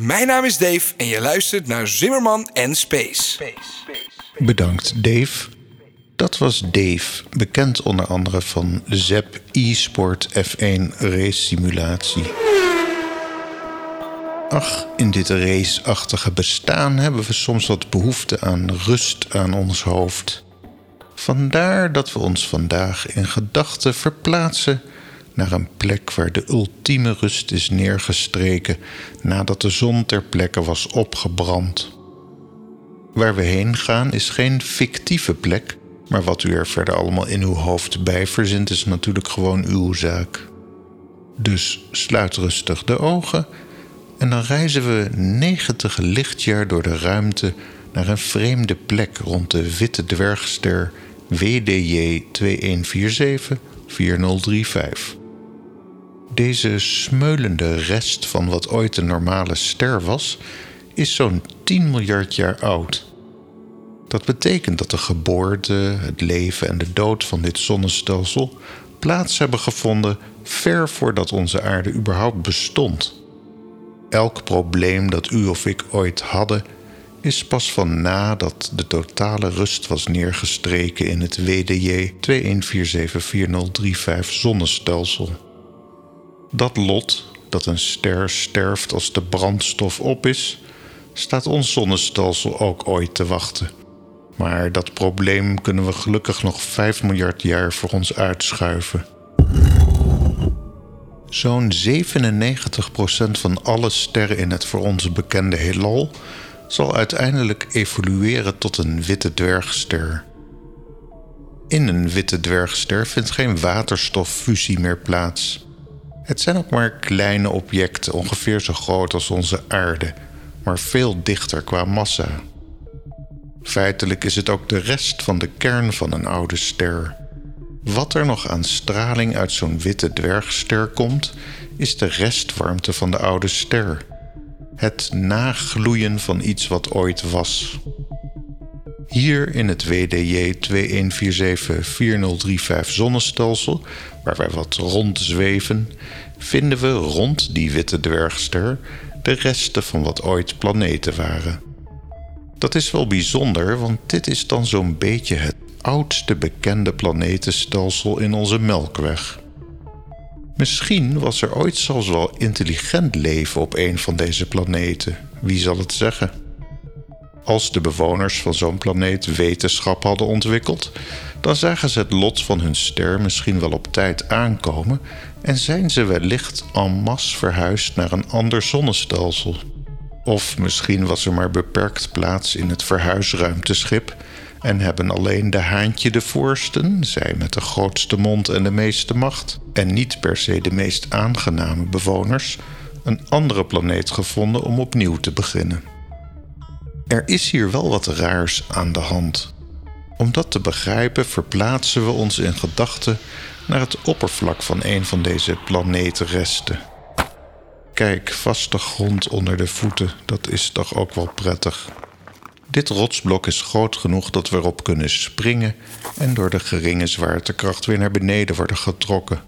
Mijn naam is Dave en je luistert naar Zimmerman en Space. Bedankt, Dave. Dat was Dave, bekend onder andere van ZEP e-sport F1 race simulatie. Ach, in dit raceachtige bestaan hebben we soms wat behoefte aan rust aan ons hoofd. Vandaar dat we ons vandaag in gedachten verplaatsen naar een plek waar de ultieme rust is neergestreken nadat de zon ter plekke was opgebrand. Waar we heen gaan is geen fictieve plek, maar wat u er verder allemaal in uw hoofd bij verzint is natuurlijk gewoon uw zaak. Dus sluit rustig de ogen en dan reizen we 90 lichtjaar door de ruimte naar een vreemde plek rond de witte dwergster WDJ 2147 4035. Deze smeulende rest van wat ooit een normale ster was, is zo'n 10 miljard jaar oud. Dat betekent dat de geboorte, het leven en de dood van dit zonnestelsel plaats hebben gevonden ver voordat onze aarde überhaupt bestond. Elk probleem dat u of ik ooit hadden, is pas van nadat de totale rust was neergestreken in het WDJ 21474035 zonnestelsel. Dat lot, dat een ster sterft als de brandstof op is, staat ons zonnestelsel ook ooit te wachten. Maar dat probleem kunnen we gelukkig nog 5 miljard jaar voor ons uitschuiven. Zo'n 97% van alle sterren in het voor ons bekende heelal zal uiteindelijk evolueren tot een witte dwergster. In een witte dwergster vindt geen waterstoffusie meer plaats. Het zijn ook maar kleine objecten, ongeveer zo groot als onze aarde, maar veel dichter qua massa. Feitelijk is het ook de rest van de kern van een oude ster. Wat er nog aan straling uit zo'n witte dwergster komt, is de restwarmte van de oude ster. Het nagloeien van iets wat ooit was. Hier in het WDJ 21474035 zonnestelsel, waar wij wat rondzweven, vinden we rond die witte dwergster de resten van wat ooit planeten waren. Dat is wel bijzonder, want dit is dan zo'n beetje het oudste bekende planetenstelsel in onze Melkweg. Misschien was er ooit zelfs wel intelligent leven op een van deze planeten. Wie zal het zeggen? Als de bewoners van zo'n planeet wetenschap hadden ontwikkeld, dan zagen ze het lot van hun ster misschien wel op tijd aankomen en zijn ze wellicht en masse verhuisd naar een ander zonnestelsel. Of misschien was er maar beperkt plaats in het verhuisruimteschip en hebben alleen de haantje de voorsten, zij met de grootste mond en de meeste macht, en niet per se de meest aangename bewoners, een andere planeet gevonden om opnieuw te beginnen. Er is hier wel wat raars aan de hand. Om dat te begrijpen verplaatsen we ons in gedachten naar het oppervlak van een van deze planetenresten. Kijk, vaste grond onder de voeten, dat is toch ook wel prettig. Dit rotsblok is groot genoeg dat we erop kunnen springen en door de geringe zwaartekracht weer naar beneden worden getrokken.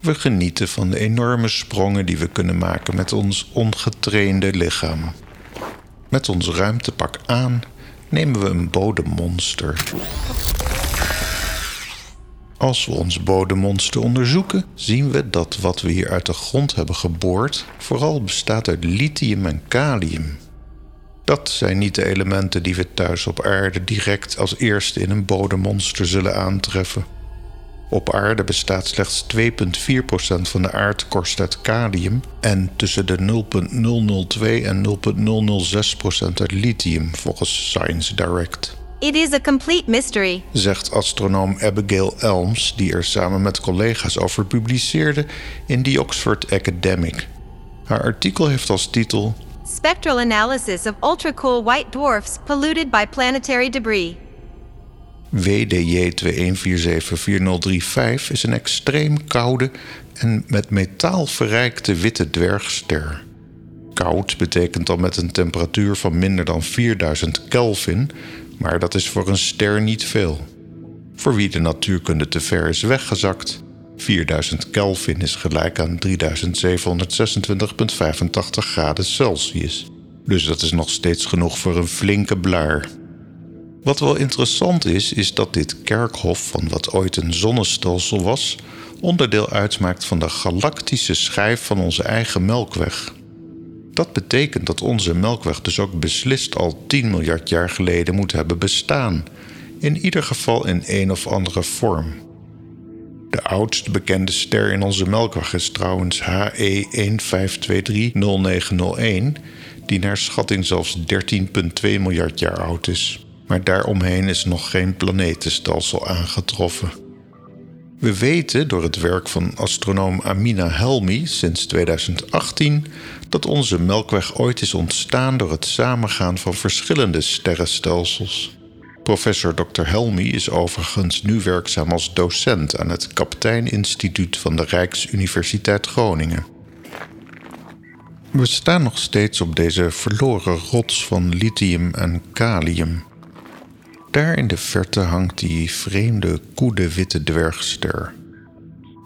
We genieten van de enorme sprongen die we kunnen maken met ons ongetrainde lichaam. Met ons ruimtepak aan nemen we een bodemmonster. Als we ons bodemmonster onderzoeken, zien we dat wat we hier uit de grond hebben geboord vooral bestaat uit lithium en kalium. Dat zijn niet de elementen die we thuis op aarde direct als eerste in een bodemmonster zullen aantreffen. Op aarde bestaat slechts 2,4% van de aardkorst uit kalium en tussen de 0,002 en 0,006% uit lithium, volgens Science Direct. It is a complete mystery. Zegt astronoom Abigail Elms, die er samen met collega's over publiceerde in The Oxford Academic. Haar artikel heeft als titel Spectral analysis of ultra-cool white dwarfs polluted by planetary debris. WDJ 21474035 is een extreem koude en met metaal verrijkte witte dwergster. Koud betekent dan met een temperatuur van minder dan 4000 Kelvin, maar dat is voor een ster niet veel. Voor wie de natuurkunde te ver is weggezakt, 4000 Kelvin is gelijk aan 3726,85 graden Celsius. Dus dat is nog steeds genoeg voor een flinke blaar. Wat wel interessant is, is dat dit kerkhof van wat ooit een zonnestelsel was, onderdeel uitmaakt van de galactische schijf van onze eigen Melkweg. Dat betekent dat onze Melkweg dus ook beslist al 10 miljard jaar geleden moet hebben bestaan, in ieder geval in een of andere vorm. De oudst bekende ster in onze Melkweg is trouwens HE 15230901, die naar schatting zelfs 13,2 miljard jaar oud is. Maar daaromheen is nog geen planetenstelsel aangetroffen. We weten door het werk van astronoom Amina Helmi sinds 2018 dat onze Melkweg ooit is ontstaan door het samengaan van verschillende sterrenstelsels. Professor Dr. Helmi is overigens nu werkzaam als docent aan het Kapteininstituut van de Rijksuniversiteit Groningen. We staan nog steeds op deze verloren rots van lithium en kalium. Daar in de verte hangt die vreemde koede witte dwergster.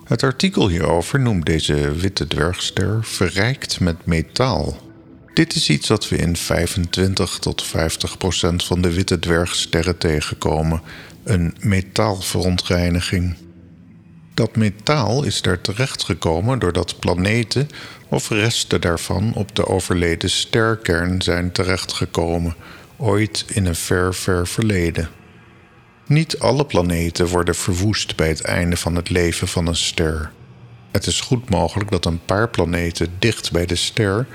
Het artikel hierover noemt deze witte dwergster verrijkt met metaal. Dit is iets wat we in 25 tot 50 procent van de witte dwergsterren tegenkomen: een metaalverontreiniging. Dat metaal is daar terechtgekomen doordat planeten of resten daarvan op de overleden sterkern zijn terechtgekomen, ooit in een ver, ver verleden. Niet alle planeten worden verwoest bij het einde van het leven van een ster. Het is goed mogelijk dat een paar planeten dicht bij de ster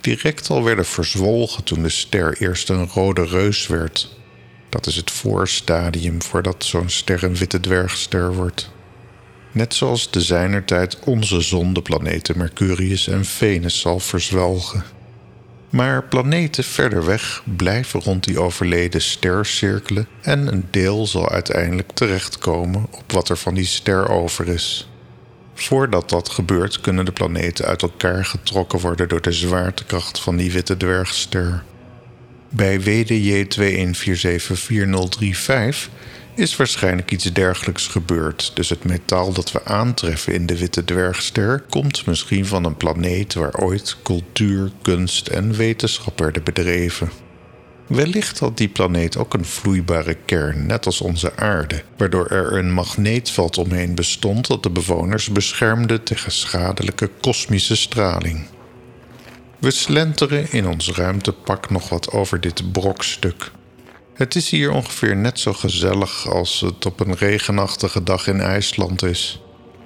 direct al werden verzwolgen toen de ster eerst een rode reus werd. Dat is het voorstadium voordat zo'n ster een witte dwergster wordt. Net zoals de zijnertijd onze zon de planeten Mercurius en Venus zal verzwelgen. Maar planeten verder weg blijven rond die overleden ster cirkelen en een deel zal uiteindelijk terechtkomen op wat er van die ster over is. Voordat dat gebeurt, kunnen de planeten uit elkaar getrokken worden door de zwaartekracht van die witte dwergster. Bij WDJ 21474035 is waarschijnlijk iets dergelijks gebeurd, dus het metaal dat we aantreffen in de witte dwergster komt misschien van een planeet waar ooit cultuur, kunst en wetenschap werden bedreven. Wellicht had die planeet ook een vloeibare kern, net als onze aarde, waardoor er een magneetveld omheen bestond dat de bewoners beschermde tegen schadelijke kosmische straling. We slenteren in ons ruimtepak nog wat over dit brokstuk. Het is hier ongeveer net zo gezellig als het op een regenachtige dag in IJsland is.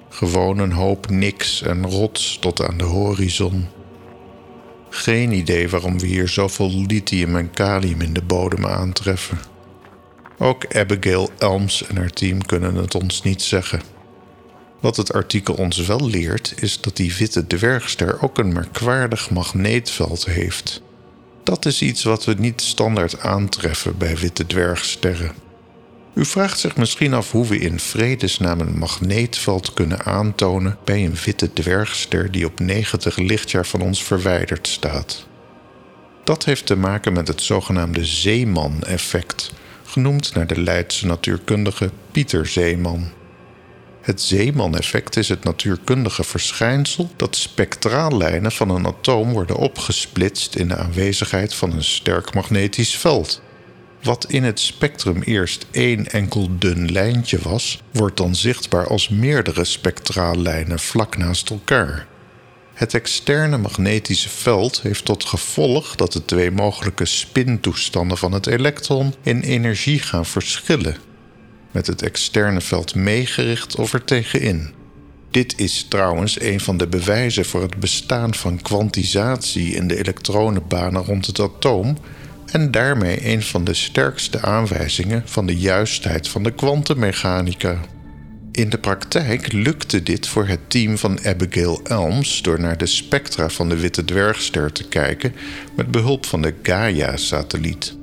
Gewoon een hoop niks en rots tot aan de horizon. Geen idee waarom we hier zoveel lithium en kalium in de bodem aantreffen. Ook Abigail Elms en haar team kunnen het ons niet zeggen. Wat het artikel ons wel leert, is dat die witte dwergster ook een merkwaardig magneetveld heeft. Dat is iets wat we niet standaard aantreffen bij witte dwergsterren. U vraagt zich misschien af hoe we in vredesnaam een magneetveld kunnen aantonen bij een witte dwergster die op 90 lichtjaar van ons verwijderd staat. Dat heeft te maken met het zogenaamde Zeeman-effect, genoemd naar de Leidse natuurkundige Pieter Zeeman. Het Zeeman-effect is het natuurkundige verschijnsel dat spectraallijnen van een atoom worden opgesplitst in de aanwezigheid van een sterk magnetisch veld. Wat in het spectrum eerst één enkel dun lijntje was, wordt dan zichtbaar als meerdere spectraallijnen vlak naast elkaar. Het externe magnetische veld heeft tot gevolg dat de twee mogelijke spintoestanden van het elektron in energie gaan verschillen met het externe veld meegericht of er tegenin. Dit is trouwens een van de bewijzen voor het bestaan van kwantisatie in de elektronenbanen rond het atoom en daarmee een van de sterkste aanwijzingen van de juistheid van de kwantummechanica. In de praktijk lukte dit voor het team van Abigail Elms door naar de spectra van de witte dwergster te kijken met behulp van de Gaia-satelliet.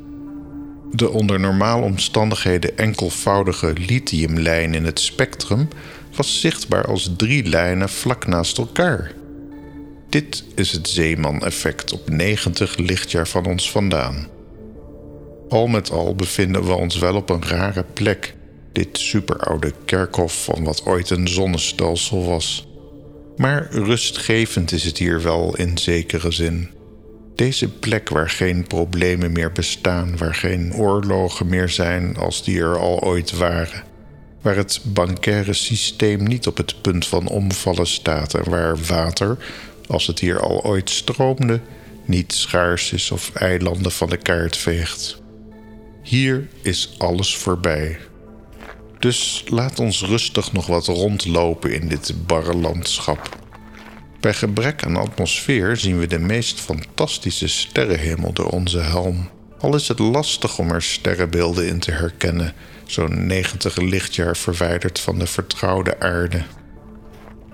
De onder normale omstandigheden enkelvoudige lithiumlijn in het spectrum was zichtbaar als drie lijnen vlak naast elkaar. Dit is het Zeeman-effect op 90 lichtjaar van ons vandaan. Al met al bevinden we ons wel op een rare plek, Dit superoude kerkhof van wat ooit een zonnestelsel was. Maar rustgevend is het hier wel in zekere zin. Deze plek waar geen problemen meer bestaan, waar geen oorlogen meer zijn als die er al ooit waren. Waar het bankaire systeem niet op het punt van omvallen staat en waar water, als het hier al ooit stroomde, niet schaars is of eilanden van de kaart veegt. Hier is alles voorbij. Dus laat ons rustig nog wat rondlopen in dit barre landschap. Bij gebrek aan atmosfeer zien we de meest fantastische sterrenhemel door onze helm. Al is het lastig om er sterrenbeelden in te herkennen, zo'n 90 lichtjaar verwijderd van de vertrouwde aarde.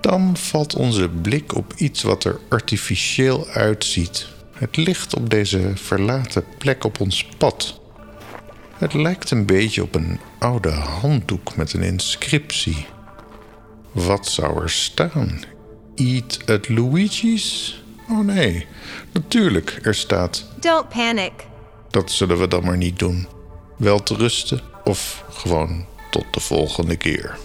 Dan valt onze blik op iets wat er artificieel uitziet. Het licht op deze verlaten plek op ons pad. Het lijkt een beetje op een oude handdoek met een inscriptie. Wat zou er staan? Eat at Luigi's? Oh nee, natuurlijk, er staat. Don't panic. Dat zullen we dan maar niet doen. Wel te rusten of gewoon tot de volgende keer.